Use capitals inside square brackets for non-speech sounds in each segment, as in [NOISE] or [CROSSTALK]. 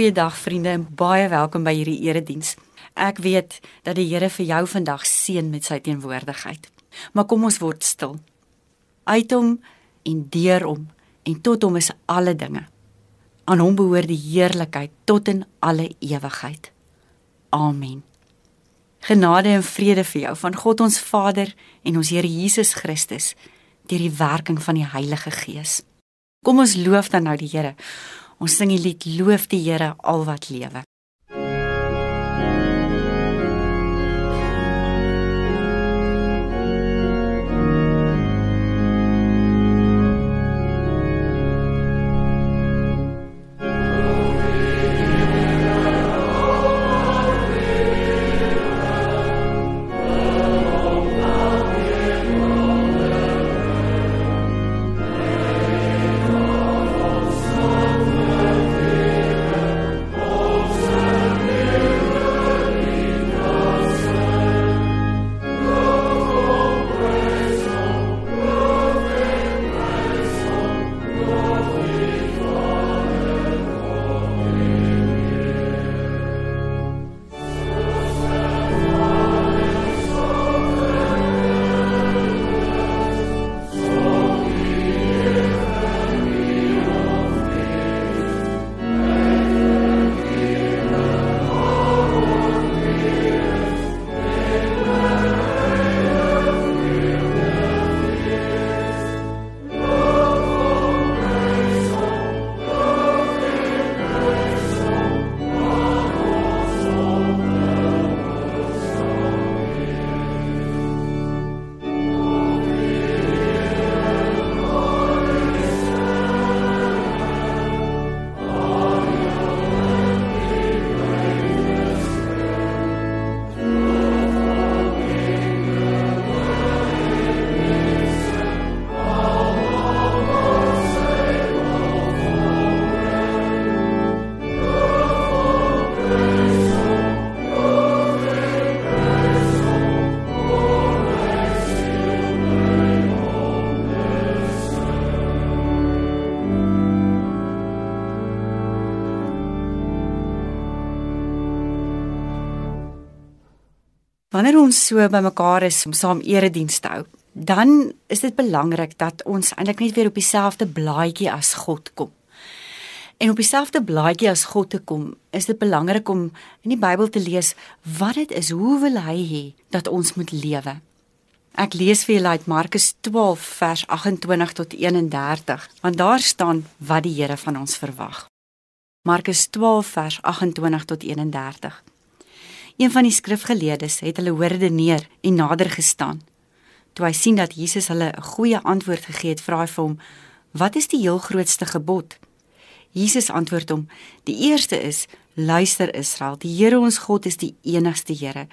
Goeiedag vriende en baie welkom by hierdie erediens. Ek weet dat die Here vir jou vandag seën met sy teenwoordigheid. Maar kom ons word stil. Uit hom en deur hom en tot hom is alle dinge. Aan hom behoort die heerlikheid tot in alle ewigheid. Amen. Genade en vrede vir jou van God ons Vader en ons Here Jesus Christus deur die werking van die Heilige Gees. Kom ons loof dan nou die Here Ons sing die lied Loof die Here al wat lewe. wanneer ons so bymekaar is om saam erediens te hou, dan is dit belangrik dat ons eintlik net weer op dieselfde blaadjie as God kom. En op dieselfde blaadjie as God te kom, is dit belangrik om in die Bybel te lees wat dit is, hoe wil hy hê dat ons moet lewe. Ek lees vir julle uit Markus 12 vers 28 tot 31, want daar staan wat die Here van ons verwag. Markus 12 vers 28 tot 31 een van die skrifgeleerdes, het hulle hoorde neer en nader gestaan. Toe hy sien dat Jesus hulle 'n goeie antwoord gegee het, vra hy vir hom: "Wat is die heel grootste gebod?" Jesus antwoord hom: "Die eerste is: Luister Israel, die Here ons God is die enigste Here.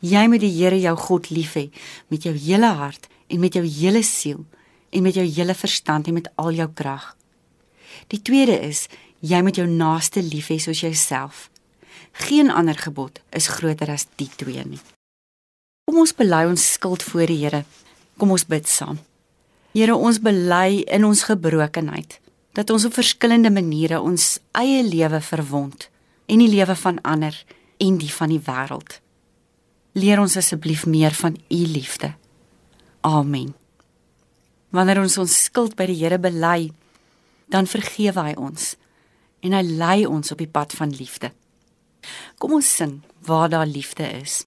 Jy moet die Here jou God lief hê met jou hele hart en met jou hele siel en met jou hele verstand en met al jou krag. Die tweede is: Jy moet jou naaste lief hê soos jouself. Geen ander gebod is groter as die twee nie. Kom ons bely ons skuld voor die Here. Kom ons bid saam. Here, ons bely in ons gebrokenheid dat ons op verskillende maniere ons eie lewe verwond en die lewe van ander en die van die wêreld. Leer ons asseblief meer van u liefde. Amen. Wanneer ons ons skuld by die Here bely, dan vergewe hy ons en hy lei ons op die pad van liefde. Kom ons sing waar daar liefde is.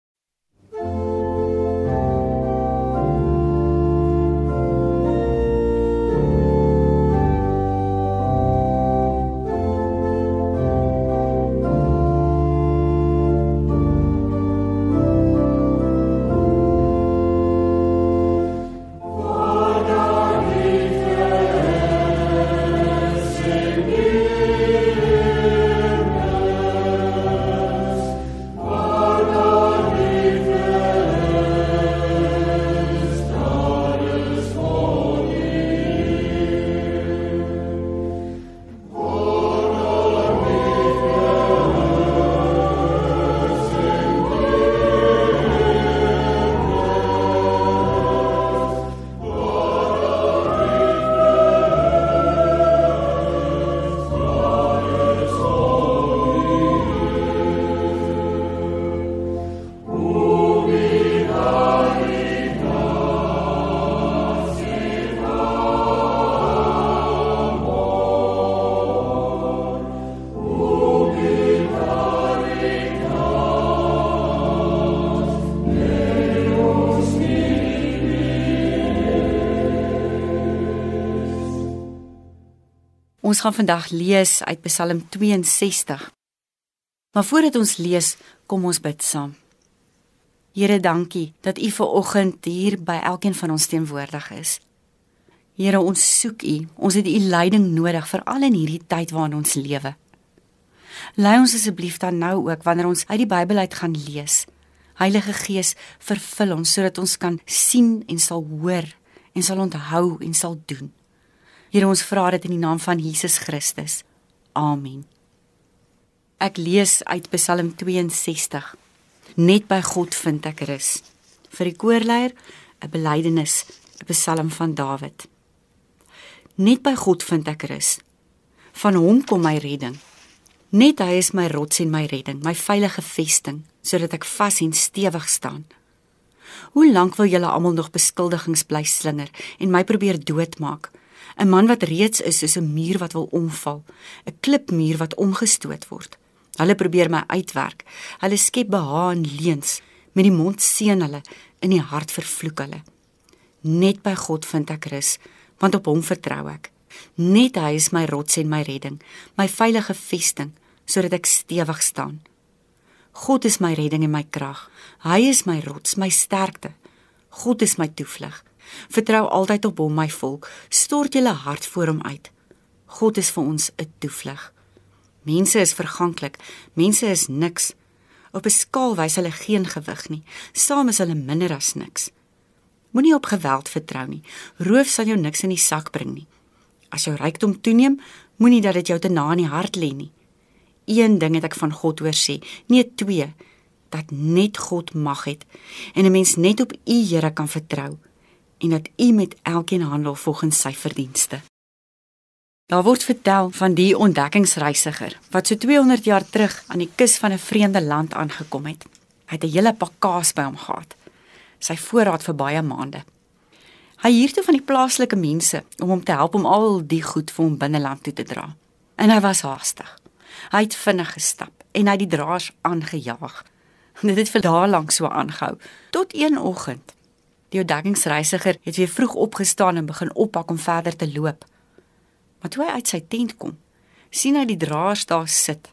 Ons gaan vandag lees uit Psalm 62. Maar voordat ons lees, kom ons bid saam. Here, dankie dat U ver oggend hier by elkeen van ons teenwoordig is. Here, ons soek U. Ons het U leiding nodig veral in hierdie tyd waarin ons lewe. Lei ons asseblief dan nou ook wanneer ons uit die Bybel uit gaan lees. Heilige Gees, vervul ons sodat ons kan sien en sal hoor en sal onthou en sal doen. Here, ons vra dit in die naam van Jesus Christus. Amen. Ek lees uit Psalm 62. Net by God vind ek rus. Vir die koorleier 'n belydenis, 'n psalm van Dawid. Net by God vind ek rus. Van hom kom my redding. Net hy is my rots en my redding, my veilige vesting, sodat ek vas en stewig staan. Hoe lank wil julle almal nog beskuldigings bly slinger en my probeer doodmaak? 'n Man wat reeds is soos 'n muur wat wil omval, 'n klipmuur wat omgestoot word. Hulle probeer my uitwerk. Hulle skep behaag in leuns. Met die mond seën hulle, in die hart vervloek hulle. Net by God vind ek rus want op hom vertrou ek. Net hy is my rots en my redding, my veilige vesting, sodat ek stewig staan. God is my redding en my krag. Hy is my rots, my sterkte. God is my toevlug. Vertrou altyd op hom, my volk. Stort julle hart voor hom uit. God is vir ons 'n toevlug. Mense is verganklik. Mense is niks. Op 'n skaal wys hulle geen gewig nie. Saam is hulle minder as niks. Moenie op geweld vertrou nie. Roof sal jou niks in die sak bring nie. As jou rykdom toeneem, moenie dat dit jou te na in die hart lê nie. Een ding het ek van God hoor sê, nee twee, dat net God mag het en 'n mens net op U Here kan vertrou en dat U met elkeen handel volgens sy verdienste. Daar word vertel van die ontdekkingsreisiger wat so 200 jaar terug aan die kus van 'n vreemde land aangekom het. Hy het 'n hele pak kaas by hom gehad sy voorraad vir baie maande. Hy huur toe van die plaaslike mense om hom te help om al die goed vir hom binneland toe te dra. En hy was haastig. Hy het vinnig gestap en hy die draers aangejaag. Dit het vir dae lank so aangehou tot een oggend. Die ontdekkingsreisiger het weer vroeg opgestaan en begin oppak om verder te loop. Maar toe hy uit sy tent kom, sien hy die draers daar sit.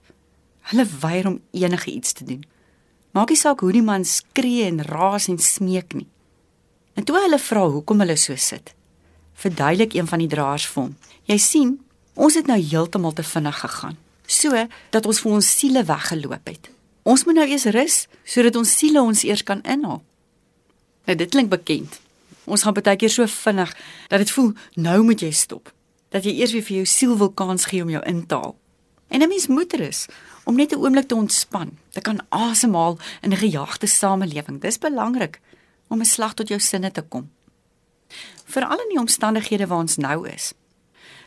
Hulle weier om enige iets te doen. Maak nie saak hoe die man skree en raas en smeek nie. En toe hulle vra hoekom hulle so sit, verduidelik een van die draers vir hom: "Jy sien, ons het nou heeltemal te vinnig gegaan, so dat ons vir ons siele weggeloop het. Ons moet nou eers rus sodat ons siele ons eers kan inhaal." Nou dit klink bekend. Ons gaan baie keer so vinnig dat dit voel nou moet jy stop. Dat jy eers weer vir jou siel wil kans gee om jou in te haal. En 'n mens moet rus om net 'n oomblik te ontspan, te kan asemhaal in 'n gejaagde samelewing. Dis belangrik om 'n slag tot jou sinne te kom. Veral in die omstandighede waar ons nou is.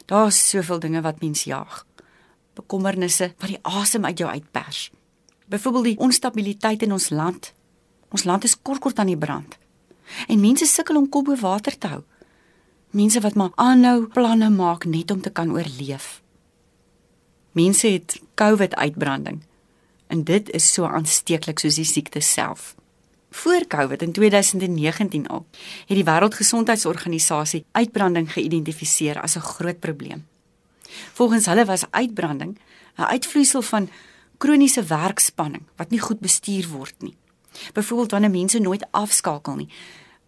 Daar's soveel dinge wat mens jaag. Bekommernisse wat die asem uit jou uitpers. Byvoorbeeld die onstabiliteit in ons land. Ons land is kort-kort aan die brand. En mense sukkel om kop bo water te hou. Mense wat maar aanhou planne maak net om te kan oorleef. Mense het COVID-uitbranding. En dit is so aansteeklik soos die siekte self. Voor COVID in 2019 al het die Wêreldgesondheidsorganisasie uitbranding geïdentifiseer as 'n groot probleem. Volgens hulle was uitbranding 'n uitvloeisel van kroniese werkspanning wat nie goed bestuur word nie. Byvoorbeeld wanneer mense nooit afskakel nie,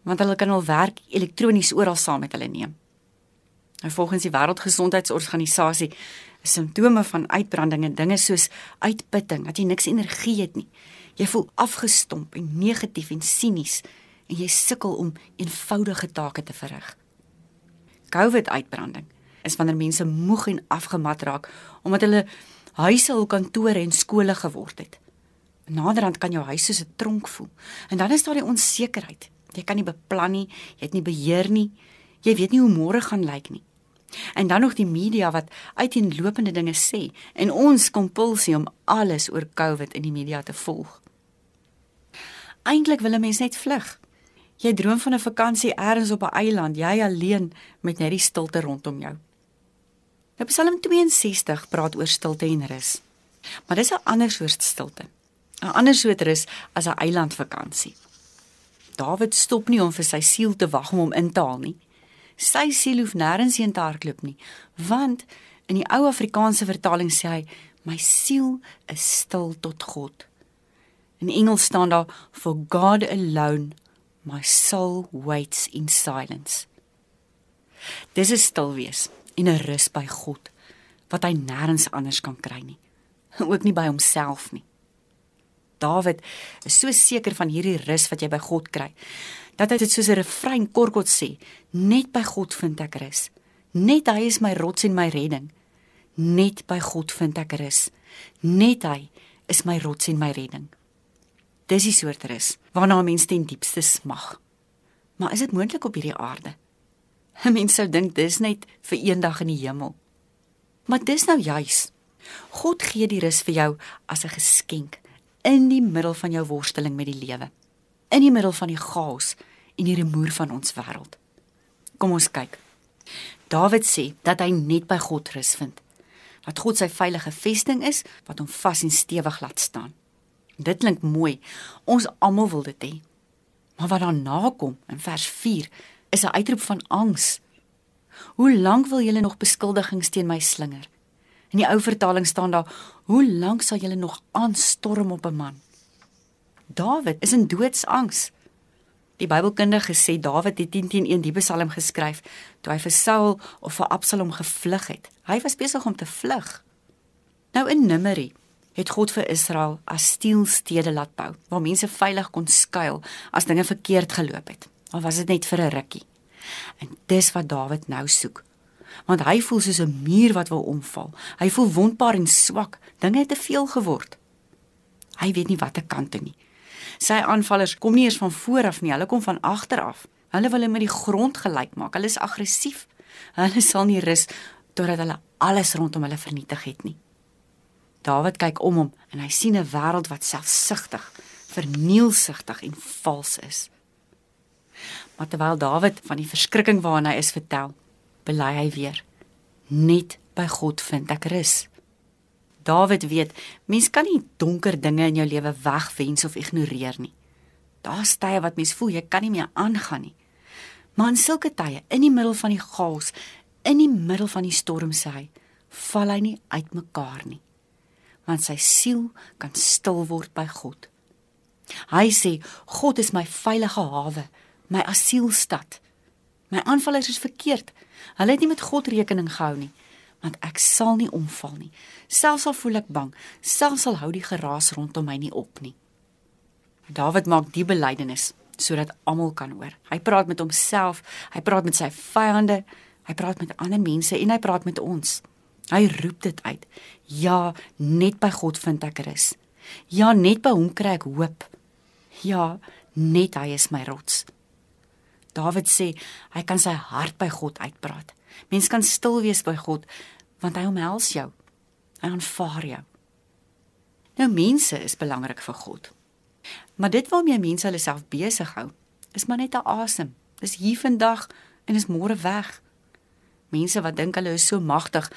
want hulle kan hul werk elektronies oral saam met hulle neem. En volgens die Wêreldgesondheidsorganisasie simptome van uitbranding en dinge soos uitputting, dat jy niks energie het nie. Jy voel afgestomp en negatief en sinies en jy sukkel om eenvoudige take te verrig. COVID-uitbranding is wanneer mense moeg en afgemat raak omdat hulle huise hul kantore en skole geword het. Naderhand kan jou huis soos 'n tronk voel. En dan is daar die onsekerheid. Jy kan nie beplan nie, jy het nie beheer nie. Jy weet nie hoe môre gaan lyk nie. En dan nog die media wat uiteenlopende dinge sê en ons kompulsie om alles oor COVID in die media te volg. Eintlik wil 'n mens net vlug. Jy droom van 'n vakansie elders op 'n eiland, jy alleen met net die stilte rondom jou. Nou Psalm 62 praat oor stilte en rus. Maar dis 'n ander soort stilte. 'n Ander soort rus as 'n eilandvakansie. Dawid stop nie om vir sy siel te wag om hom in te haal nie sy siel hoef nêrens heen te hardloop nie, want In die ou Afrikaanse vertaling sê hy: "My siel is stil tot God." In Engels staan daar: "For God alone my soul waits in silence." Dis is stil wees en 'n rus by God wat hy nêrens anders kan kry nie. [LAUGHS] Ook nie by homself nie. Dawid is so seker van hierdie rus wat jy by God kry dat hy dit soos 'n refrein korkot sê, net by God vind ek rus. Net hy is my rots en my redding. Net by God vind ek rus. Net hy is my rots en my redding. Dis die soort rus waarna 'n mens ten diepste smag. Maar is dit moontlik op hierdie aarde? 'n Mens sou dink dis net vir eendag in die hemel. Maar dis nou juis. God gee die rus vir jou as 'n geskenk in die middel van jou worsteling met die lewe. In die middel van die chaos en die rumoer van ons wêreld. Kom ons kyk. Dawid sê dat hy net by God rus vind. Dat God sy veilige vesting is wat hom vas en stewig laat staan. Dit klink mooi. Ons almal wil dit hê. Maar wat daarna kom in vers 4 is 'n uitroep van angs. Hoe lank wil julle nog beskuldigings teen my slinger? In die ou vertaling staan daar: Hoe lank sal julle nog aanstorm op 'n man? Dawid is in doodsangs. Die Bybelkundige sê Dawid het 10:1 die Psalm geskryf toe hy vir Saul of vir Absalom gevlug het. Hy was besig om te vlug. Nou in Numeri het God vir Israel as stielstede laat bou waar mense veilig kon skuil as dinge verkeerd geloop het. Al was dit net vir 'n rukkie. En dis wat Dawid nou soek. Want hy voel soos 'n muur wat wil omval. Hy voel wondbaar en swak. Dinge het te veel geword. Hy weet nie watter kant toe nie. Sy aanvallers kom nie eers van voor af nie, hulle kom van agter af. Hulle wil hom met die grond gelyk maak. Hulle is aggressief. Hulle sal nie rus totdat hulle alles rondom hulle vernietig het nie. Dawid kyk om hom en hy sien 'n wêreld wat selfsugtig, vernielsugtig en vals is. Maar terwyl Dawid van die verskrikking waarna hy is vertel, bely hy weer: Net by God vind ek rus. Dawid weet, mens kan nie donker dinge in jou lewe wegwens of ignoreer nie. Daar's tye wat mens voel jy kan nie meer aangaan nie. Maar in sulke tye, in die middel van die chaos, in die middel van die storm sê hy, val hy nie uitmekaar nie want sy siel kan stil word by God. Hy sê God is my veilige hawe, my asielstad. My aanvallers is verkeerd. Hulle het nie met God rekening gehou nie, want ek sal nie omval nie. Selfs al voel ek bang, selfs al hou die geraas rondom my nie op nie. Dawid maak die belydenis sodat almal kan hoor. Hy praat met homself, hy praat met sy vyande, hy praat met ander mense en hy praat met ons. Hy roep dit uit. Ja, net by God vind ek rus. Ja, net by hom kry ek hoop. Ja, net hy is my rots. Dawid sê hy kan sy hart by God uitpraat. Mens kan stil wees by God want hy omhels jou. Hy aanvaar jou. Nou mense is belangrik vir God. Maar dit waarmee mense hulle self besig hou, is maar net 'n asem. Dis hier vandag en is môre weg. Mense wat dink hulle is so magtig,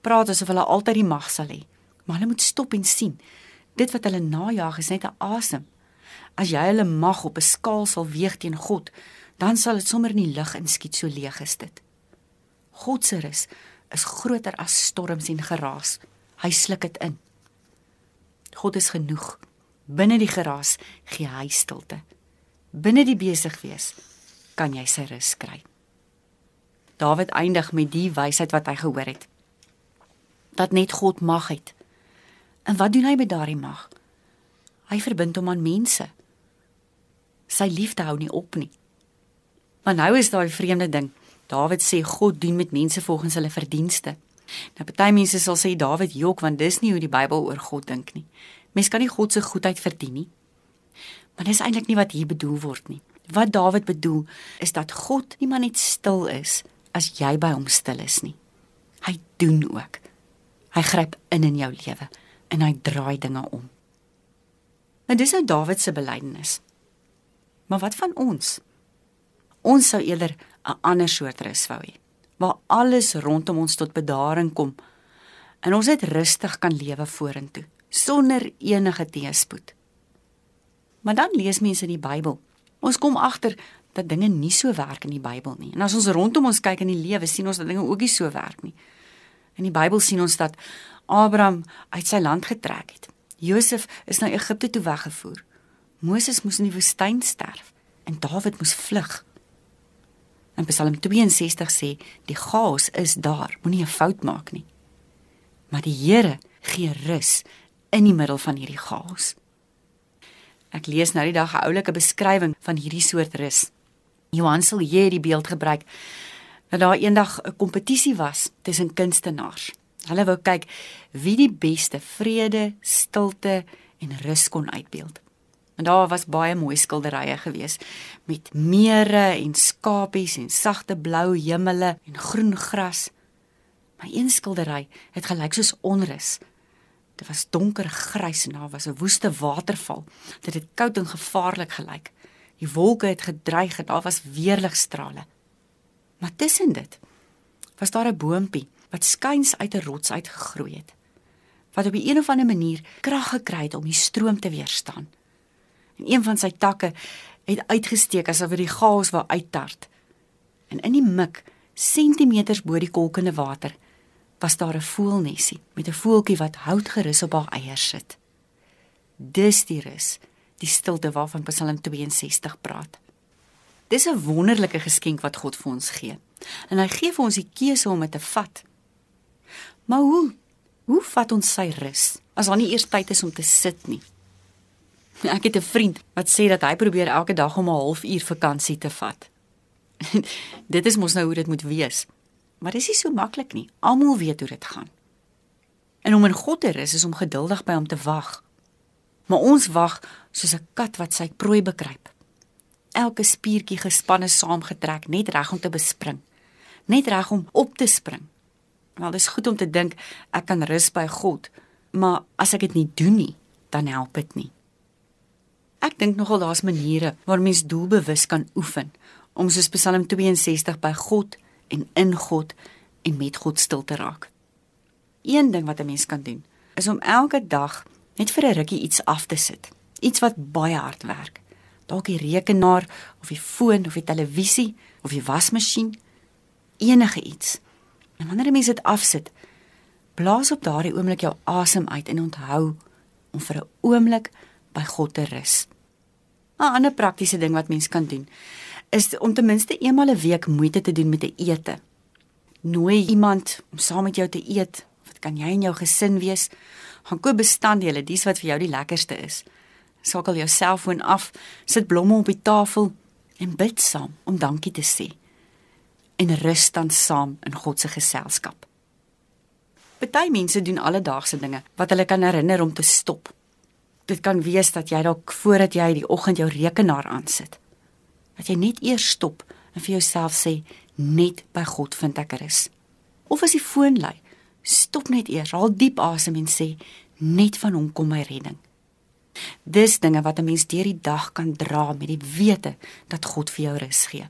praat asof hulle altyd die mag sal hê. Maar hulle moet stop en sien. Dit wat hulle najag is net 'n asem. As jy hulle mag op 'n skaal sal weeg teen God, dan sal dit sommer in die lug inskiet so leeg is dit. God se rus is groter as storms en geraas. Hy sluk dit in. God is genoeg. Binne die geraas gee hy stilte. Binne die besig wees kan jy sy rus kry. Dawid eindig met die wysheid wat hy gehoor het dat net God mag het. En wat doen hy met daardie mag? Hy verbind hom aan mense. Sy liefde hou nie op nie. Maar nou is daai vreemde ding. Dawid sê God doen met mense volgens hulle verdienste. Nou party mense sal sê Dawid jok want dis nie hoe die Bybel oor God dink nie. Mens kan nie God se goedheid verdien nie. Maar dis eintlik nie wat hier bedoel word nie. Wat Dawid bedoel is dat God nie maar net stil is as jy by hom stil is nie. Hy doen ook. Hy gryp in in jou lewe en hy draai dinge om. Nou dis nou Dawid se belydenis. Maar wat van ons? Ons sou eerder 'n ander soort rus wou hê, waar alles rondom ons tot bedaring kom en ons net rustig kan lewe vorentoe sonder enige teëspoed. Maar dan lees mense in die Bybel. Ons kom agter dat dinge nie so werk in die Bybel nie. En as ons rondom ons kyk in die lewe, sien ons dat dinge ook nie so werk nie. In die Bybel sien ons dat Abraham uit sy land getrek het. Josef is na Egipte toe weggevoer. Moses moes in die woestyn sterf en Dawid moes vlug. In Psalm 62 sê die chaos is daar, moenie 'n fout maak nie. Maar die Here gee rus in die middel van hierdie chaos. Ek lees nou die dag 'n oulike beskrywing van hierdie soort rus. Johan sal hier die beeld gebruik dat daar eendag 'n kompetisie was tussen kunstenaars. Hulle wou kyk wie die beste vrede, stilte en rus kon uitbeeld. En daar was baie mooi skilderye gewees met mere en skapies en sagte blou hemele en groen gras. Maar een skildery het gelyk soos onrus. Dit was donker grys en daar was 'n woeste waterval. Dit het koud en gevaarlik gelyk. Die wolke het gedreig en daar was weerligstrale. Maar tussen dit was daar 'n boontjie wat skuins uit 'n rots uitgegroei het. Wat op 'n of ander manier krag gekry het om die stroom te weerstaan. En een van sy takke het uitgesteek asof dit die gaas wou uittart. En in die mik, sentimeters bo die kolkende water, was daar 'n voelnesie met 'n voeltjie wat hout gerus op haar eiers sit. Dis die rus, die stilte waarvan Psalm 62 praat. Dis 'n wonderlike geskenk wat God vir ons gee. En hy gee vir ons die keuse om dit te vat. Maar hoe? Hoe vat ons sy rus as daar nie eers tyd is om te sit nie? [LAUGHS] Ek het 'n vriend wat sê dat hy probeer elke dag om 'n halfuur vakansie te vat. [LAUGHS] dit is mos nou hoe dit moet wees. Maar dis nie so maklik nie. Almal weet hoe dit gaan. En om in God te rus is om geduldig by hom te wag. Maar ons wag soos 'n kat wat sy prooi bekruip. Elke spiertjie gespanne saamgetrek net reg om te bespring. Net reg om op te spring. Wel dis goed om te dink ek kan rus by God, maar as ek dit nie doen nie, dan help dit nie. Ek dink nogal daar's maniere waar mens doelbewus kan oefen om soos Psalm 62 by God en in God en met God stil te raak. Een ding wat 'n mens kan doen, is om elke dag net vir 'n rukkie iets af te sit. Iets wat baie hard werk. Dalk die rekenaar of die foon of die televisie of die wasmasjien, enige iets. En wanneer 'n mens dit afsit, blaas op daardie oomblik jou asem uit en onthou om vir 'n oomblik by God te rus. 'n Ander praktiese ding wat mens kan doen, is om ten minste eenmal 'n week moeite te doen met 'n ete. Nooi iemand om saam met jou te eet. Dit kan jy en jou gesin wees. Gaan koop bestanddele, dis wat vir jou die lekkerste is. Skakel jou selfoon af, sit blomme op die tafel en bid saam om dankie te sê. En rus dan saam in God se geselskap. Party mense doen alledaagse dinge wat hulle kan herinner om te stop. Dit kan wees dat jy dalk voordat jy die oggend jou rekenaar aansit, dat jy net eers stop en vir jouself sê net by God vind ek rus. Of as die foon lui, stop net eers, haal diep asem en sê net van hom kom my redding. Dis dinge wat 'n mens deur die dag kan dra met die wete dat God vir jou rus gee.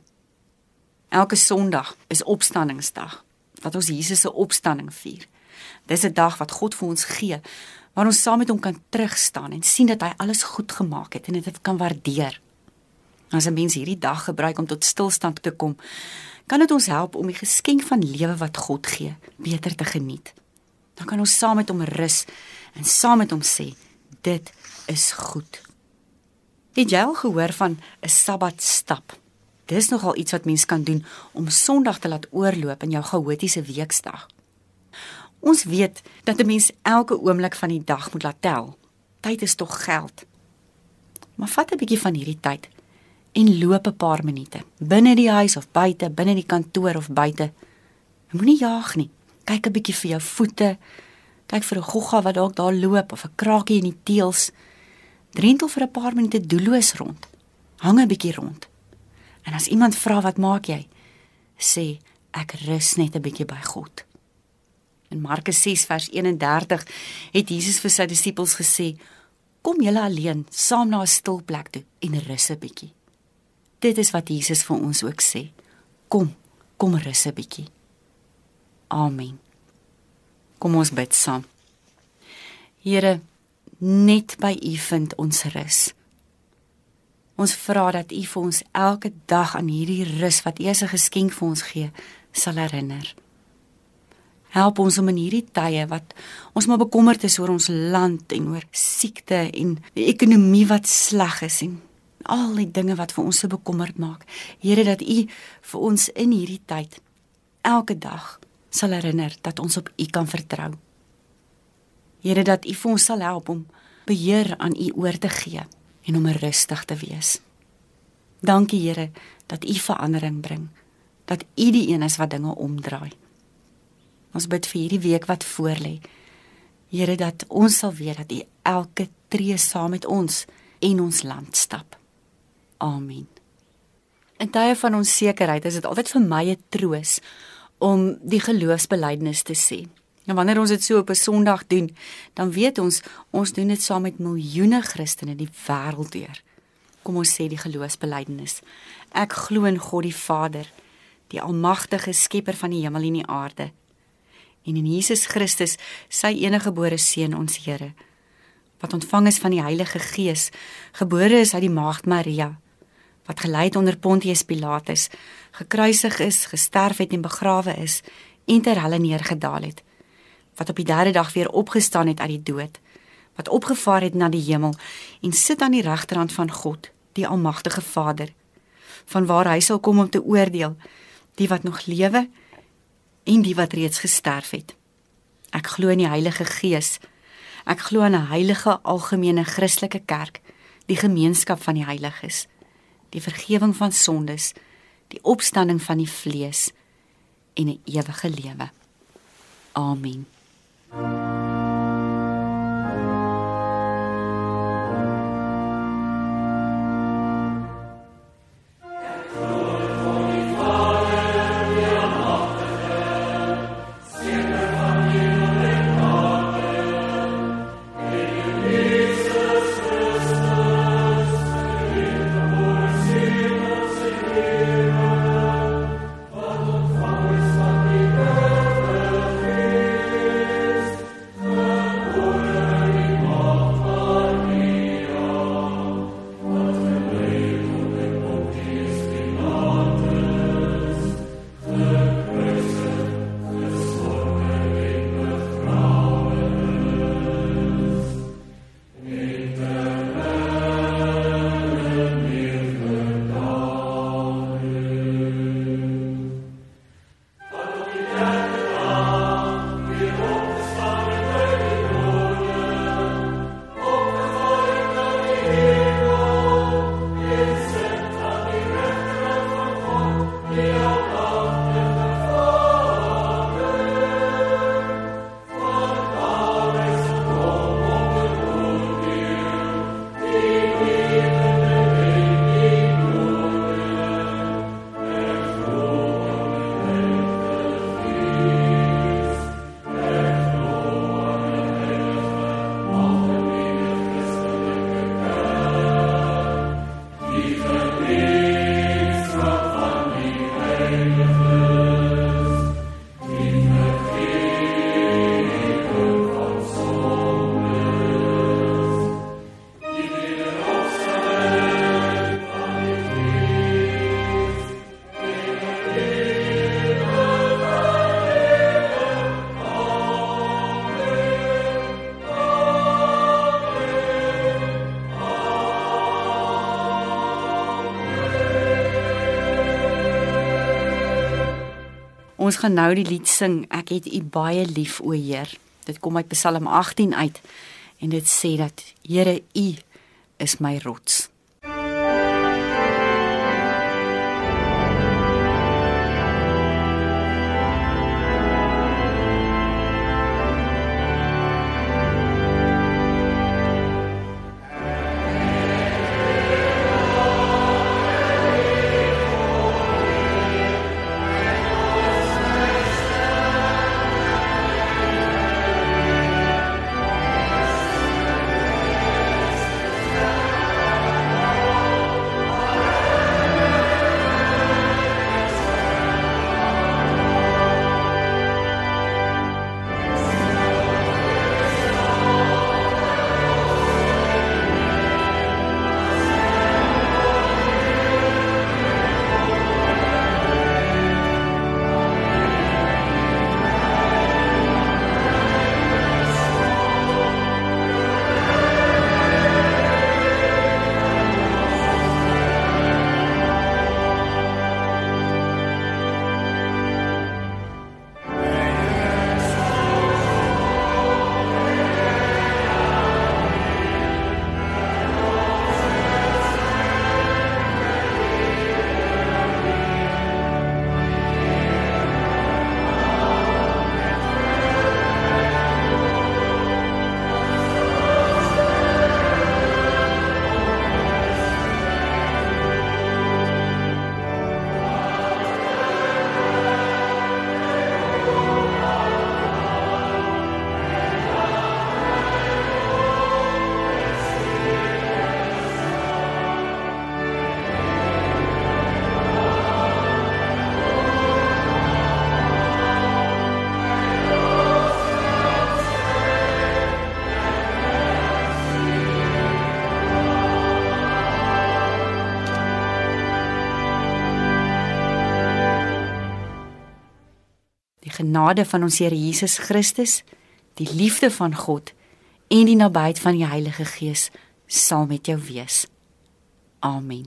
Elke Sondag is opstanningsdag, wat ons Jesus se opstanding vier. Dis 'n dag wat God vir ons gee waar ons saam met hom kan terugstaan en sien dat hy alles goed gemaak het en dit kan waardeer. As 'n mens hierdie dag gebruik om tot stilstand te kom, kan dit ons help om die geskenk van lewe wat God gee beter te geniet. Dan kan ons saam met hom rus en saam met hom sê, dit is goed. Het jy al gehoor van 'n Sabbat stap? Dis nogal iets wat mens kan doen om Sondag te laat oorloop in jou chaotiese weekdag. Ons weet dat 'n mens elke oomblik van die dag moet laat tel. Tyd is tog geld. Maar vat 'n bietjie van hierdie tyd en loop 'n paar minute binne die huis of buite, binne die kantoor of buite. Moenie jaag nie. Kyk 'n bietjie vir jou voete. Kyk vir 'n gogga wat dalk daar loop of 'n krakie in die teels. Drentel vir 'n paar minute doelloos rond. Hang 'n bietjie rond. En as iemand vra wat maak jy? Sê ek rus net 'n bietjie by God. In Markus 6 vers 31 het Jesus vir sy disippels gesê: "Kom julle alleen saam na 'n stil plek toe en rus 'n bietjie." Dit is wat Jesus vir ons ook sê. Kom, kom rus 'n bietjie. Amen. Kom ons bid saam. Here, net by U vind ons rus. Ons vra dat U vir ons elke dag aan hierdie rus wat U as 'n geskenk vir ons gee, sal herinner. Help ons om in hierdie tye wat ons maar bekommerd is oor ons land en oor siekte en die ekonomie wat sleg is en al die dinge wat vir ons so bekommerd maak. Here dat U vir ons in hierdie tyd elke dag sal herinner dat ons op U kan vertrou. Here dat U vir ons sal help om beheer aan U oor te gee en om rustig te wees. Dankie Here dat U verandering bring. Dat U die een is wat dinge omdraai. Ons bid vir hierdie week wat voorlê. Here dat ons sal weet dat U elke tree saam met ons en ons land stap. Amen. In tye van onsekerheid is dit altyd vir my 'n troos om die geloofsbelijdenis te sê. En wanneer ons dit so op 'n Sondag doen, dan weet ons ons doen dit saam met miljoene Christene die wêreld deur. Kom ons sê die geloofsbelijdenis. Ek glo in God die Vader, die almagtige skepper van die hemel en die aarde. En in Jesus Christus, sy enige gebore seun ons Here, wat ontvang is van die Heilige Gees, gebore is uit die maagd Maria wat gelei het onder Pontius Pilatus, gekruisig is, gesterf het en begrawe is en ter helle neergedaal het, wat op die derde dag weer opgestaan het uit die dood, wat opgevaar het na die hemel en sit aan die regterhand van God, die almagtige Vader, van waar hy sal kom om te oordeel die wat nog lewe en die wat reeds gesterf het. Ek glo in die Heilige Gees. Ek glo in 'n heilige algemene Christelike kerk, die gemeenskap van die heiliges die vergifnis van sondes, die opstanding van die vlees en 'n ewige lewe. Amen. Ons gaan nou die lied sing Ek het U baie lief o Heer. Dit kom uit Psalm 18 uit en dit sê dat Here U is my rots. Genade van ons Here Jesus Christus, die liefde van God en die nabyheid van die Heilige Gees sal met jou wees. Amen.